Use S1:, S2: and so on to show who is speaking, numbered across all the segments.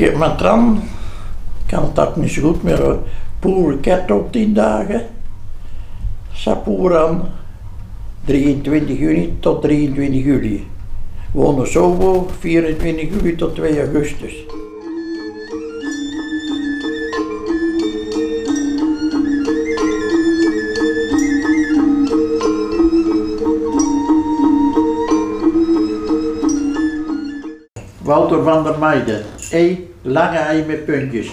S1: Tram kan het ook niet zo goed meer. Poer ket op 10 dagen. Sapuran 23 juni tot 23 juli. Wonen Sobo 24 juli tot 2 augustus. Wouter van der Meijden. E. Lange ei met puntjes.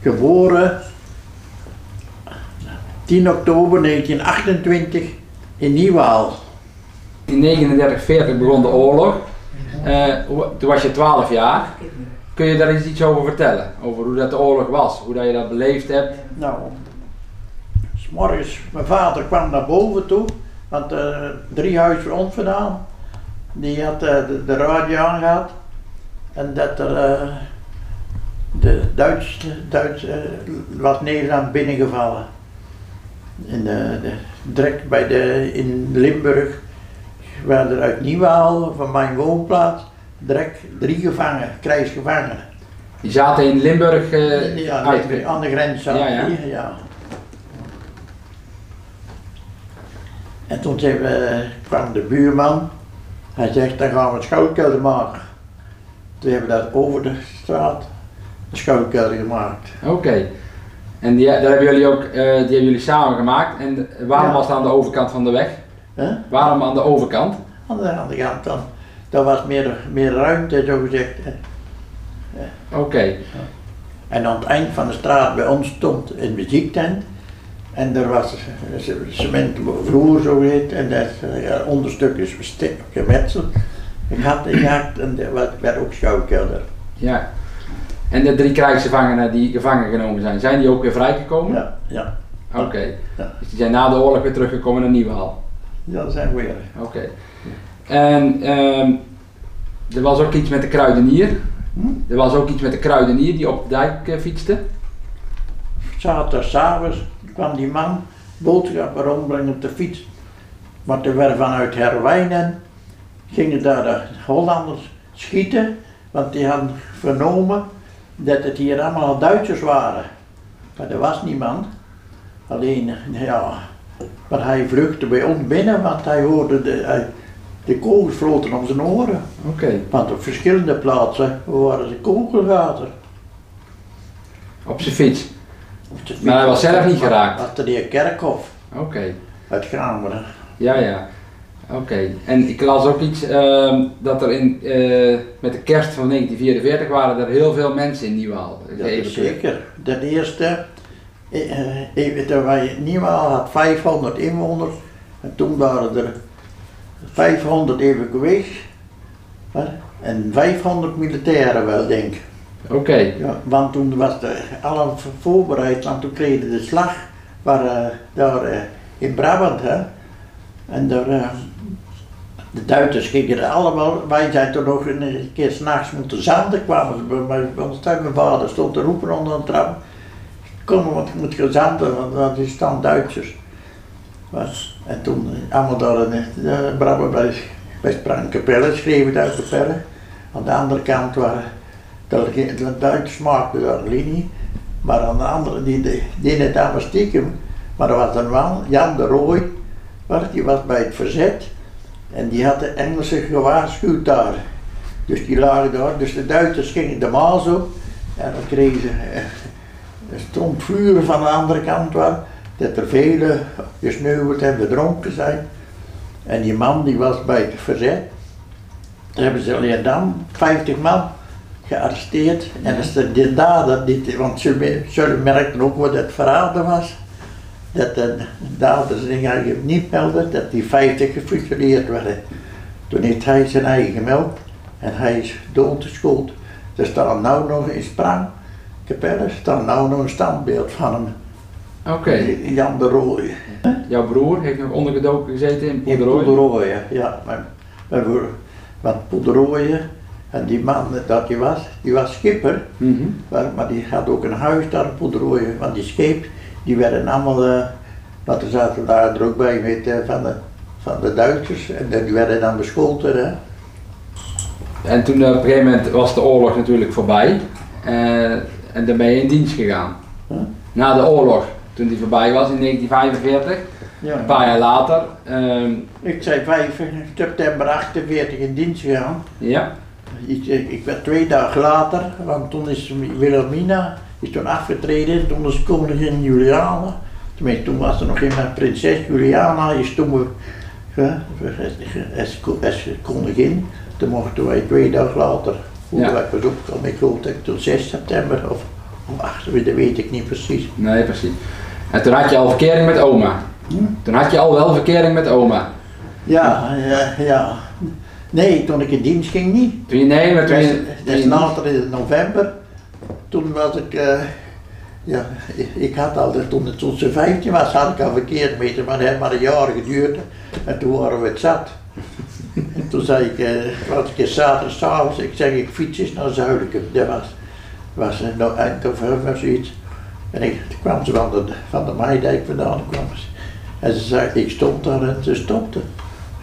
S1: Geboren 10 oktober 1928 in Nieuwaal.
S2: In 39, 40 begon de oorlog. Eh, toen was je 12 jaar. Kun je daar eens iets over vertellen? Over hoe dat de oorlog was, hoe dat je dat beleefd hebt?
S1: Nou, s morgens, mijn vader kwam naar boven toe, want eh drie huizen ons vandaan. Die had eh, de, de radio aangehad en dat er eh, de Duits, Duits eh, was Nederland binnengevallen. In de, de, direct bij de, in Limburg waren er uit Nieuwaal, van mijn woonplaats, direct drie gevangen, krijgsgevangenen.
S2: Die zaten in Limburg eh,
S1: Ja,
S2: uit-
S1: aan de grens zaten
S2: Ja, ja.
S1: die, ja. En toen zei we, kwam de buurman, hij zegt dan gaan we een schouwkelder maken. Toen hebben we dat over de straat, een schouwkelder gemaakt.
S2: Oké. En die, daar hebben jullie ook, eh, die hebben jullie samen gemaakt. En waarom
S1: Ja.
S2: was het aan de overkant van de weg? Waarom aan de overkant?
S1: Aan de andere kant dan, daar was meer, meer ruimte zo gezegd.
S2: Oké.
S1: En aan het eind van de straat bij ons stond een muziektent. En er was een cementvloer zo heet. En dat ja, onderstuk is gemetseld. Ik had gehakt en er was- werd ook schouwkelder.
S2: Ja. En de drie krijgsgevangenen die gevangen genomen zijn, zijn die ook weer vrijgekomen?
S1: Ja, ja,
S2: Oké.
S1: Ja.
S2: Dus die zijn na de oorlog weer teruggekomen naar Nieuwehal?
S1: ja, dat zijn we weer.
S2: Oké. En ehm, er was ook iets met de kruidenier.
S1: Hm?
S2: Er was ook iets met de kruidenier die op de dijk eh, fietste.
S1: Zaterdagavond kwam die man boodschappen rondbrengen op de fiets. Maar er werden vanuit Herwijnen gingen daar de Hollanders schieten, want die hadden vernomen dat het hier allemaal Duitsers waren. Maar er was niemand. Alleen, ja, maar hij vluchtte bij ons binnen, want hij hoorde de, hij- de kogels floten om zijn oren.
S2: Oké.
S1: Want op verschillende plaatsen waren ze kogelgaten.
S2: Op zijn fiets.
S1: Op de
S2: Maar hij was zelf niet geraakt?
S1: Achter die kerkhof
S2: Oké.
S1: uit Gameren.
S2: Ja, ja. Oké. En ik las ook iets ehm, dat er in, eh, met de kerst van 1944 waren er heel veel mensen in Nieuwehal.
S1: Dat is zeker. De eerste, eh, eh, weet je, wij Nieuwaal had 500 inwoners en toen waren er 500 evacuees en 500 militairen wel denk ik.
S2: Oké.
S1: Ja, want toen was de, alle voorbereid, want toen kregen de slag waar, daar in Brabant. Hè. En daar, de Duitsers gingen er allemaal, wij zijn toen nog een keer s'nachts moeten zanden, kwamen ze bij bij mijn vader stond te roepen onder een trap. Kom, want ik moet gaan zanden, want dat is dan Duitsers. Was, en toen eh, allemaal daar in eh, Brabant bij, bij Sprangkapelle, schreven uit de perre. Aan de andere kant waren de de Duitsers maakten daar een linie, maar aan de andere, die, die, die het allemaal stiekem, maar er was een man, Jan de Rooij, die was bij het verzet en die had de Engelsen gewaarschuwd daar. Dus die lagen daar, dus de Duitsers gingen de Maas op en dan kregen ze eh, een stroom vuur van de andere kant waar, dat er velen gesneuveld en verdronken zijn. En die man die was bij het verzet, daar hebben ze alleen dan 50 man gearresteerd. En als de, de dader, want ze, ze merkten ook wat het verraden was, dat de daders zich eigenlijk niet melden, dat die 50 gefusilleerd werden. Toen heeft hij zijn eigen gemeld en hij is doodgeschold. Er staat nou nog in Sprang, Capelle, staat nou nog een standbeeld van hem.
S2: Oké.
S1: Jan de Rooij.
S2: Jouw broer heeft nog ondergedoken gezeten in
S1: In
S2: Poederooi.
S1: Poederooien, ja. Mijn, mijn broer. Want Poederooien, en die man dat die was, die was schipper.
S2: Mhm.
S1: Maar, maar die had ook een huis daar in Poederooien. Want die scheep, die werden allemaal, eh want er zaten daar er ook bij met, eh, van, de, van de Duitsers. En die werden dan beschoten. Hè.
S2: en toen op een gegeven moment was de oorlog natuurlijk voorbij. Eh, en dan ben je in dienst gegaan.
S1: Huh?
S2: Na de oorlog, toen die voorbij was in 1945,
S1: Ja.
S2: een paar jaar later. ehm,
S1: Ik zei 5 september 48 in dienst gegaan.
S2: ja,
S1: Ik, ik werd twee dagen later, want toen is Wilhelmina is toen afgetreden, toen is koningin Juliana. Tenminste, toen was er nog geen prinses Juliana, is toen hè, als, koningin. Toen mochten wij twee dagen later, hoe
S2: Ja.
S1: wij pas opkomen, ik geloof dat ik toen 6 september of, of 8, dat weet ik niet precies.
S2: nee precies. En toen had je al verkering met oma.
S1: Hm?
S2: Toen had je al wel verkering met oma.
S1: Ja, ja, ja. Nee, toen ik in dienst ging niet.
S2: Toen je, nee, maar toen je,
S1: dat is later in november. Toen was ik, eh, ja, ik, had al, toen, toen ze 15 was, had ik al verkeerd met maar dat heeft maar een jaar geduurd. En toen waren we het zat. En toen zei ik, eh, was ik zaterdag s'avonds, ik zeg ik fiets eens naar Zuidelijke. Dat was, was een no- eind november of zoiets. En ik, toen kwam ze van de, van de Maidijk vandaan, kwam ze. En ze zei, ik stond daar en ze stopte.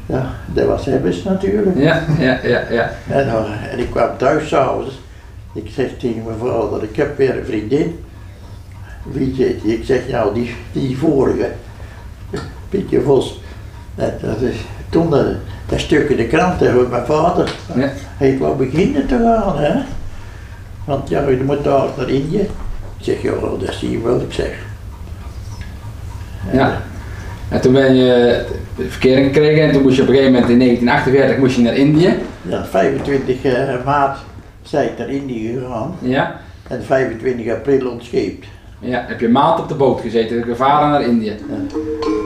S1: Ja, dat was Hebbes natuurlijk.
S2: ja, ja, ja, ja.
S1: En, eh, en ik kwam thuis s'avonds. Ik zeg tegen mijn vrouw dat ik heb weer een vriendin. Wie zit die? Ik zeg nou die, die vorige. Pietje Vos. Dat is toen dat, dat stuk in de krant met mijn vader.
S2: Ja.
S1: Hij wou beginnen te gaan hè. Want ja, je moet daar naar Indië. Ik zeg ja, dat zie je wel, ik zeg. En,
S2: Ja. En toen ben je verkering gekregen en toen moest je op een gegeven moment in 1948 moest je naar Indië.
S1: Ja, 25 eh, maart zijn ik naar Indië gegaan.
S2: Ja.
S1: En 25 april ontscheept.
S2: Ja, heb je maand op de boot gezeten, gevaren naar Indië. Oké,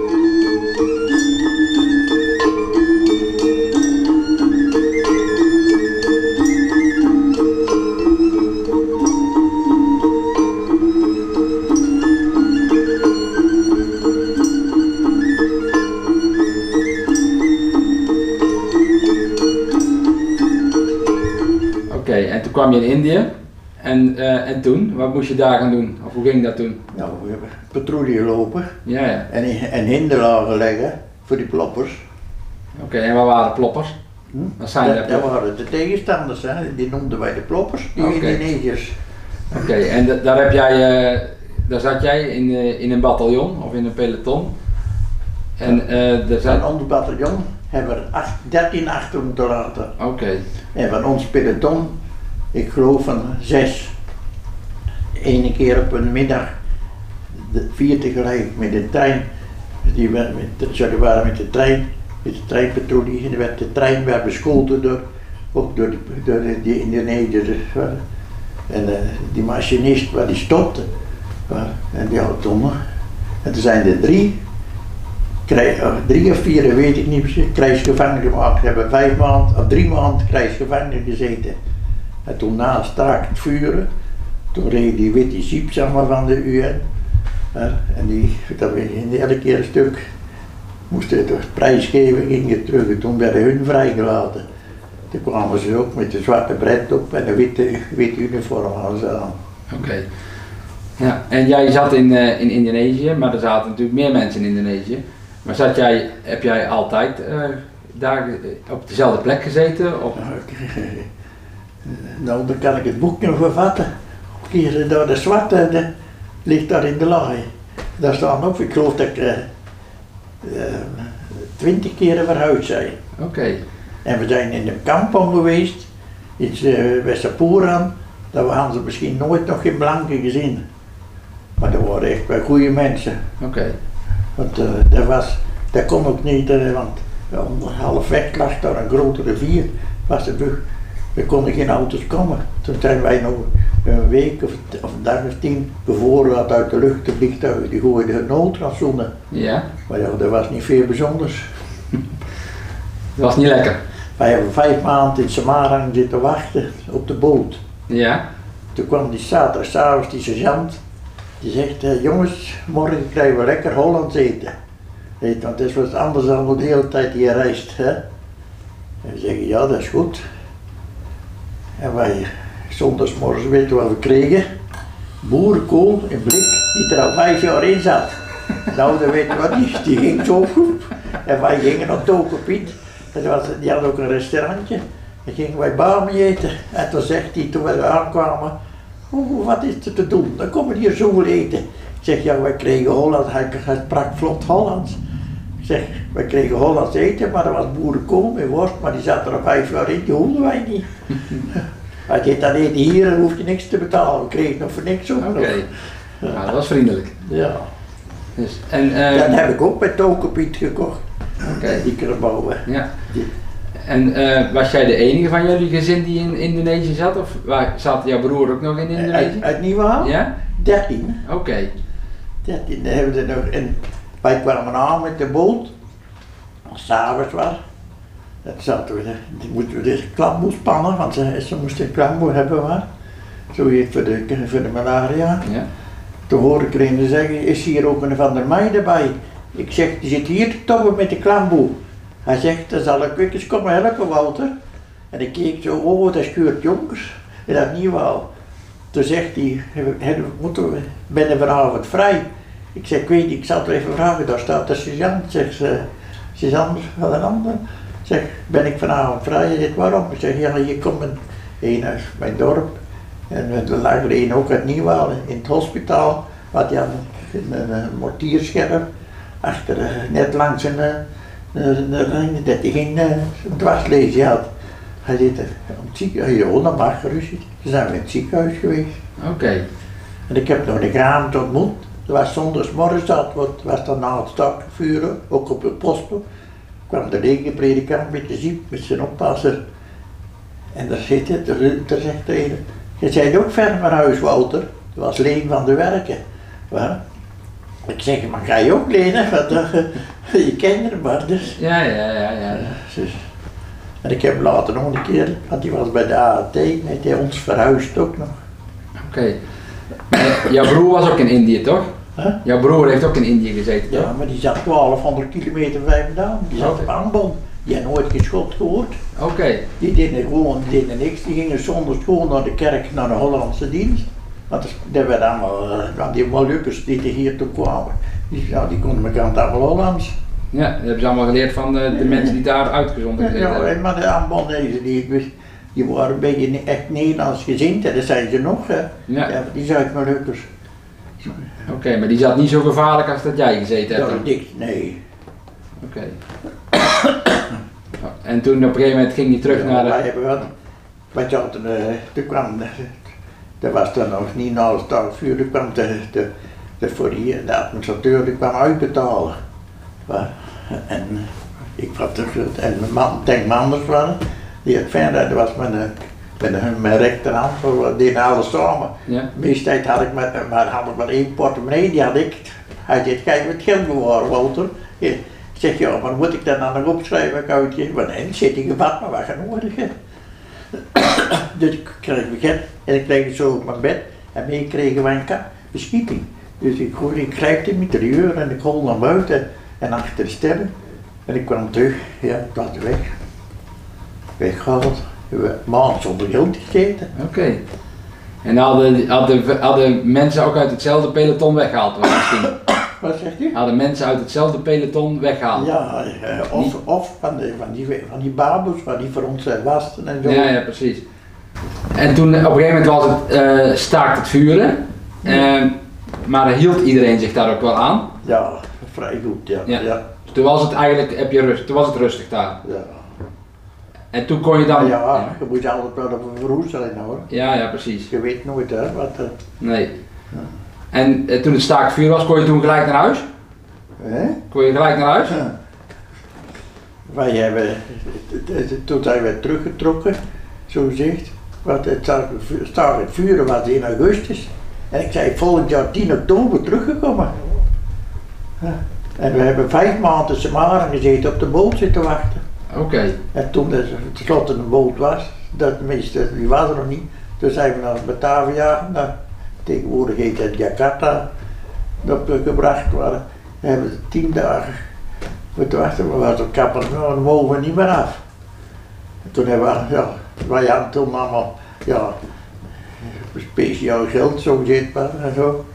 S2: kwam je in Indië. En, eh, en toen, wat moest je daar gaan doen? Of hoe ging dat toen?
S1: Nou, we hebben patrouille lopen
S2: Ja, ja.
S1: en, en hinderlagen leggen voor die ploppers.
S2: Oké, en wat waren ploppers?
S1: Hm?
S2: Wat zijn
S1: dat, waren de tegenstanders, hè? die noemden wij de ploppers, die
S2: Oké.
S1: Indonesiërs.
S2: Oké, en da- daar heb jij, eh, daar zat jij in, eh, in een bataljon of in een peloton. En er zijn.
S1: Van ons bataljon hebben we er acht- 13 achter moeten laten.
S2: Oké,
S1: En van ons peloton, ik geloof van zes. Ene keer op een middag, de, vier tegelijk met de trein. Die werd met, ze waren met de trein, met de treinpatrouille. En de trein werd beschoten door, ook door, die, door die- Indonesiërs. En eh, die machinist, waar die stopte. En die had nog. En toen zijn er drie, krij- eh, drie of vier, weet ik niet precies, krijgsgevangen gemaakt. Ze hebben vijf maanden, of drie maanden krijgsgevangen gezeten. En toen na staakt het vuren, toen reed die witte jeep zeg maar, van de UN. En die, dat we in elke keer een stuk moesten de prijs geven, gingen terug. En toen werden hun vrijgelaten. Toen kwamen ze ook met de zwarte bret op en een witte, witte uniform hadden ze aan.
S2: oké. Ja, en jij zat in, eh, in Indonesië, maar er zaten natuurlijk meer mensen in Indonesië. Maar zat jij, heb jij altijd eh, daar op dezelfde plek gezeten? Of?
S1: Nou, Nou, dan kan ik het boek nog vervatten. Hier, daar de zwarte, de, ligt daar in de laai. Daar staan ook, ik geloof dat ik eh, twintig keren verhuisd zijn.
S2: Oké,
S1: En we zijn in een kampong geweest, in uh. Daar hadden ze misschien nooit nog geen blanken gezien. Maar dat waren echt wel goede mensen.
S2: oké.
S1: Want eh, dat, was, dat kon ook niet, want ja, halfweg lag daar een grote rivier, was de brug. Er konden geen auto's komen. Toen zijn wij nog een week of, of een dag of tien bevoorraad uit de lucht de vliegtuigen, die gooiden noodrationen.
S2: Ja,
S1: Maar ja, dat was niet veel bijzonders.
S2: dat was niet lekker.
S1: Wij hebben vijf maanden in Samarang zitten wachten op de boot.
S2: Ja,
S1: Toen kwam die zaterdagavond die sergeant, die zegt, eh, jongens, morgen krijgen we lekker Hollands eten. Weet, want dat is wat anders dan de hele tijd hier reist. Hè? En we zeggen, ja dat is goed. En wij, zondagsmorgens weten wat we kregen. Boerenkool in blik, die er al vijf jaar in zat. Nou, dan weten we wat, die, ging zo goed. En wij gingen op Tokenpiet. Dat die had ook een restaurantje. Dan gingen wij bami eten. En toen zegt hij, toen we aankwamen, oh, wat is er te doen? Dan komen hier zoveel eten. Ik zeg, ja, wij kregen Holland, hij sprak vlot Hollands. Zeg, wij kregen Hollands eten, maar er was boerenkool met worst, maar die zat er al vijf jaar in, die hoefden wij niet. Hij deed dat eten hier, dan hoef je niks te betalen, we kregen nog voor niks ook
S2: Oké.
S1: nog.
S2: Ja, dat was vriendelijk.
S1: Ja,
S2: Dus, en, eh,
S1: dat heb ik ook bij Tokenpiet gekocht,
S2: oké.
S1: die kerbouwen.
S2: Ja. En eh, was jij de enige van jullie gezin die in Indonesië zat? Of waar, zat jouw broer ook nog in Indonesië?
S1: Uit, uit Nieuwhaal?
S2: Ja?
S1: 13.
S2: Oké.
S1: 13, dan hebben we er nog. En wij kwamen aan met de boot, als het avonds was. Dan zaten we, die moeten we de klamboe spannen, want ze, ze moesten een klamboe hebben maar. Zo heet voor de, voor de malaria.
S2: Ja.
S1: Toen hoorde ik er een zeggen, is hier ook een van der Meij erbij? Ik zeg, die zit hier te tobben met de klamboe. Hij zegt, dan zal ik eens komen helpen, Wouter. En ik keek zo, oh, dat is Keurt Jonkers. En dat niet wel. Toen zegt hij, "Hè, moeten we, ben vanavond vrij? Ik zeg, ik weet niet, ik zal het even vragen, daar staat de sergeant. Zegt ze, sergeant van een ander. Zeg, ben ik vanavond vrij? Hij zegt, waarom? Ik zeg, ja, je komt een, uit mijn dorp. En er lag er een ook uit Nieuwhaal in het hospitaal. Had hij een, een, een mortierscherm achter, eh, net langs een, eh, een, een ring, dat hij geen eh, dwarslezen had. Hij zit er op het ziekenhuis, dat mag gerust. Toen zijn we in het ziekenhuis geweest.
S2: Oké.
S1: En ik heb nog de graam ontmoet. Dat was zondagsmorgen, dat was- was dan na het stakvuren, ook op het posten. kwam de regenpredikant met de ziek, met zijn oppasser. En daar zit het, daar zegt de ene, je bent ook ver naar huis, Wouter. Dat was Leen van de Werken. Wel, Ik zeg, maar ga je ook lenen? Want eh, je kent er maar, dus.
S2: Ja, ja, ja, ja.
S1: Dus- En ik heb later nog een keer, want die was bij de AAT, hij ons verhuisd ook nog.
S2: Oké. Maar Jouw broer was ook in Indië, toch?
S1: Huh?
S2: Jouw broer heeft ook in Indië gezeten, toch?
S1: Ja, maar die zat 1200 kilometer ver vandaan. Die zat op Ambon. Die had nooit geschot gehoord.
S2: Oké.
S1: Die deden gewoon die deden niks. Die gingen zondags gewoon naar de kerk, naar de Hollandse dienst. Want dat- werd allemaal, eh, die Molukkers die er hier toe kwamen, die, ja, die konden bekend allemaal Hollands.
S2: Ja, dat hebben ze allemaal geleerd van de, de mensen die daar uitgezonden gezeten
S1: Ja, maar de Ambon, die, die, die waren een beetje echt Nederlands gezind, en dat zijn ze nog. Hè.
S2: Ja.
S1: Ja, die Zuid-Molukkers.
S2: Oké, maar die zat niet zo gevaarlijk als dat jij gezeten hebt.
S1: Ja,
S2: dan?
S1: dik, nee.
S2: Oké. En toen op een gegeven moment ging hij terug
S1: Ja,
S2: naar
S1: Wij
S2: de...
S1: hebben wat. Wij zaten, eh, toen kwam, dat was dan nog niet na het vuur, toen kwam de, de, de, die, de administrateur die kwam uitbetalen. En ik had terug, en mijn man, denk Manders waren, die had verder, dat was mijn, eh, mijn, rechterhand, we deden alles samen.
S2: Ja.
S1: Tijd had ik maar, maar, had ik maar één portemonnee, die had ik. Hij zegt, kijk wat geld bewaren, Walter. Ik zeg, ja, maar moet ik dat dan nog opschrijven? Uitgeven? Maar nee, zit in gevat, maar wat nodig hè. dus ik kreeg mijn geld en ik kreeg zo op mijn bed. En mee kregen wij een beschieting. Dus ik, ik grijp de mitrailleur en ik hol naar buiten en achter de sterren. En ik kwam terug, ja, was weg. Weggehaald. Maand zonder geld gegeten.
S2: Oké. En hadden, hadden, hadden mensen ook uit hetzelfde peloton weggehaald misschien?
S1: Wat zegt u?
S2: Hadden mensen uit hetzelfde peloton weggehaald?
S1: Ja, eh, of, of van, de, van, die, van die baboes, waar die voor ons eh, wasten en zo.
S2: Ja, ja, precies. En toen op een gegeven moment was het eh, staakt het vuren. Maar hield iedereen zich daar ook wel aan.
S1: Ja, vrij goed, ja.
S2: Ja.
S1: Ja. ja.
S2: Dus toen was het eigenlijk, heb je rust, toen was het rustig daar.
S1: ja.
S2: En toen kon je dan...
S1: ja, je moet je altijd wel op een zijn hoor.
S2: ja, ja, precies.
S1: Je weet nooit hè, wat... eh,
S2: Nee. En eh, toen het staakt het vuur was, kon je toen gelijk naar huis?
S1: hè?
S2: Kon je gelijk naar huis?
S1: Ja. Wij hebben, toen zijn we teruggetrokken, zo gezegd. Want het het vuren was in augustus. En ik zei volgend jaar 10 oktober teruggekomen. Ja. En we hebben vijf maanden Samaren gezeten op de boot zitten wachten.
S2: Oké.
S1: En toen er tenslotte een boot was, dat tenminste, die was er nog niet. Toen zijn we naar Batavia, naar, tegenwoordig heet het Jakarta, dat we gebracht waren. We hebben tien dagen moeten wachten, maar we hadden kapper, nou, dan mogen we niet meer af. En toen hebben we, ja, wij hadden toen allemaal, ja, speciaal geld, zo gezegd maar, en zo.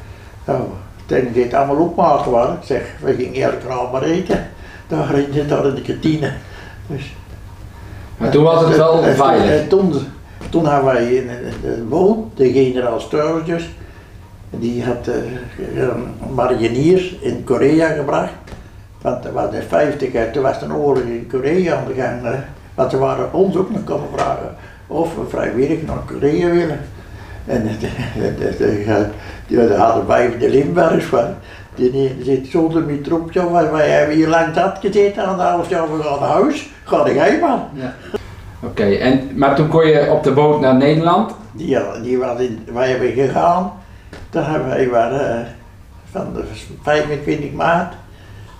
S1: Nou, toen dit allemaal opmaken waren, ik zeg, we gingen elke avond maar eten, daar in, daar in de kantine. Dus
S2: Maar toen was het wel veilig.
S1: en Toen, toen hadden wij een, een boot, de generaal Sturges, die had eh, een mariniers in Korea gebracht. Want er was in 50 jaar, toen was er een oorlog in Korea aan de gang. Want ze waren ons ook nog komen vragen of we vrijwillig naar Korea willen. En de, de, de, de, de, de hadden wij de Limburgers van. Die zit zonder mijn troepje, wij hebben hier lang dat gezeten aan de half jaar van het huis. Ga ik heen man.
S2: Ja. Oké, en maar toen kon je op de boot naar Nederland?
S1: Ja, die was in, wij hebben gegaan. Toen hebben wij waren, eh, van de 25 maart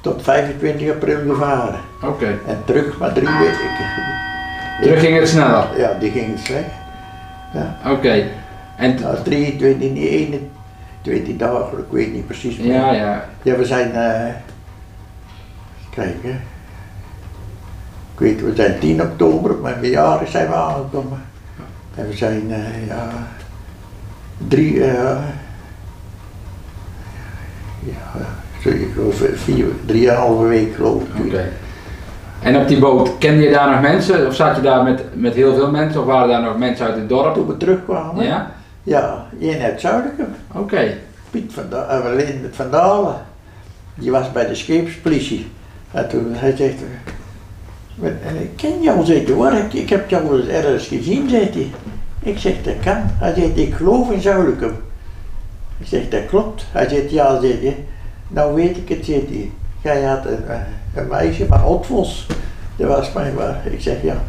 S1: tot 25 april gevaren.
S2: Oké.
S1: En terug maar drie weken.
S2: Terug ging het sneller?
S1: Ja, die ging slecht.
S2: Ja.
S1: Oké. Okay. En nou, 21, 20 dagen, nou, ik weet niet precies meer.
S2: Ja, ja.
S1: Ja, we zijn, eh, uh, kijk. Ik weet, we zijn 10 oktober, maar mijn verjaardag zijn we aangekomen. En we zijn, uh, ja, drie, uh, ja, sorry, vier, drieënhalve week geloof ik.
S2: Oké. En op die boot, kende je daar nog mensen? Of zat je daar met, met heel veel mensen? Of waren daar nog mensen uit het dorp?
S1: Toen we terugkwamen.
S2: Ja?
S1: Ja, één uit Zuidelijke,
S2: Oké.
S1: Piet van, da uh, van Dalen, die was bij de scheepspolitie. En toen hij zegt, "Maar, eh, ik ken jou, zei hij, hoor, ik, ik heb jou eens ergens gezien, zei hij. Ik zeg, dat kan. Hij zegt, ik geloof in Zuidelijke. Ik zeg, dat klopt. Hij zegt, ja, zei hij. Nou weet ik het, zei hij. Jij had een, eh, een meisje, maar Otvos. Dat was mijn waar. Ik zeg, ja.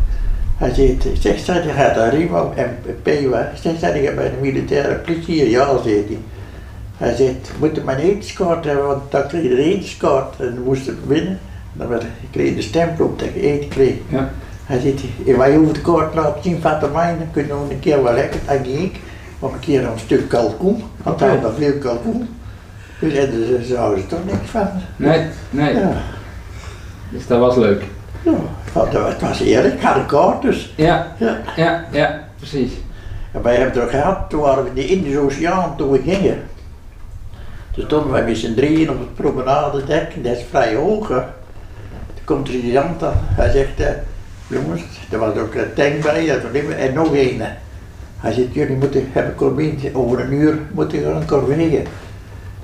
S1: Hij zegt, ik zeg, zei hij, gaat daar Rimo en P waar. Ik zeg, zei hij, bij de militaire politie? Ja, zei hij. Hij zegt, we moeten mijn etenskaart hebben, want dan kreeg je de etenskaart en dan moest het winnen. Dan werd, ik kreeg de stempel op dat je eten kreeg.
S2: Ja.
S1: Hij zegt, "Eh, wij hoeven de kaart te laten zien van de mij, dan kunnen we nog een keer wel lekker. En ging ik, nog een keer een stuk kalkoen, want hij had nog veel kalkoen. Dus en daar zouden ze toch niks van.
S2: Nee, nee.
S1: Ja,
S2: Dus dat was leuk.
S1: ja. Want het was eerlijk, dus.
S2: Ja,
S1: Ja.
S2: ja, ja, precies.
S1: En wij hebben het er gehad, toen waren we in de Indische Oceaan, toen we gingen. Toen stonden wij met z'n drieën op het promenadedek, dat is vrij hoog. hè. Toen komt sergeant aan, hij zegt, eh, jongens, er was ook een tank bij, dat was niet meer- en nog een. Hij zegt, jullie moeten, hebben corvée, over een uur moeten gaan corveeën.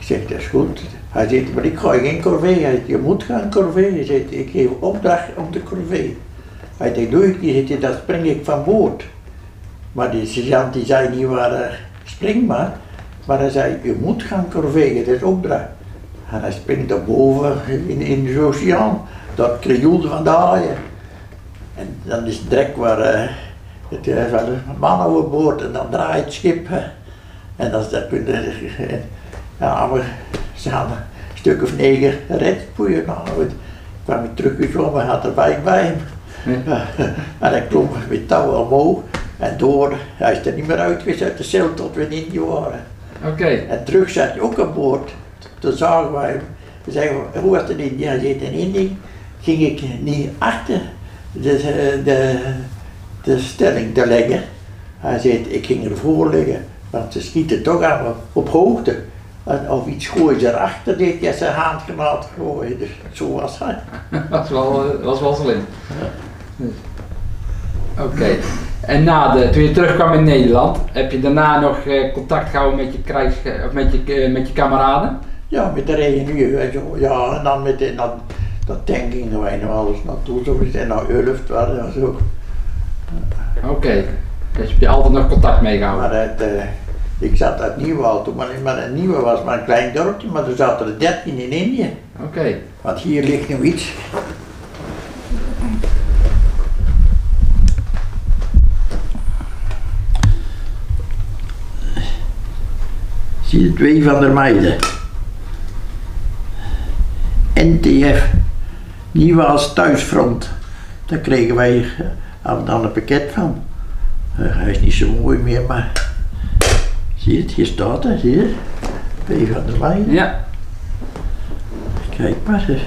S1: Ik zeg, dat is goed. Hij zegt, maar ik ga geen corvée. Hij zegt, je moet gaan corvée. Hij zegt, ik geef opdracht om de corvée. Hij zegt, doe ik niet, Hij dan spring ik van boord. Maar die sergeant die zei niet waar, eh, spring maar. Maar hij zei, je moet gaan corveeën, dat is opdracht. En hij springt daar boven in, in de oceaan, dat krioelde van de haaien. En dan is het drek waar eh, het is wel een man overboord en dan draait het schip. hè. En dat, dat je, ja, maar ze hadden een stuk of negen redpoeien. Nou, het kwam ik teruggezwommen en had er bij hem. Ja, en hij klom met touw omhoog en door. Hij is er niet meer uitgezet, de cel tot we in Indië waren.
S2: Oké.
S1: En terug zat hij ook aan boord. Toen zagen wij hem. We zeiden, hoe was het in Indië? Hij zei, in Indië ging ik niet achter de, de, de stelling te leggen. Hij zei, ik ging ervoor liggen, want ze schieten toch aan op hoogte. En of iets gooien ze erachter, deed hij zijn handgranaat gooien. Dus zo was hij.
S2: was wel, eh, was wel slim. Oké. En na de, toen je terugkwam in Nederland, heb je daarna nog eh, contact gehouden met je, krijgs, of met je, eh, met je kameraden?
S1: Ja, met de reunie en zo. Ja, en dan met de, dan, dat tank gingen wij nog alles naartoe. Zo is en naar Ulft, dat was ook.
S2: Oké. Dus heb je altijd nog contact mee gehouden?
S1: Maar het, eh, ik zat uit Nieuwal toen, maar, maar een Nieuwe was maar een klein dorpje, maar er zaten er 13 in Indië.
S2: Oké.
S1: Want hier ligt nu iets. Zie je twee van de meiden. NTF, Nieuwaals Thuisfront. Daar kregen wij eh, af dan een pakket van. Eh, hij is niet zo mooi meer, maar zie je het, hier staat het, zie je? Twee van de meiden.
S2: Ja.
S1: Kijk maar eens.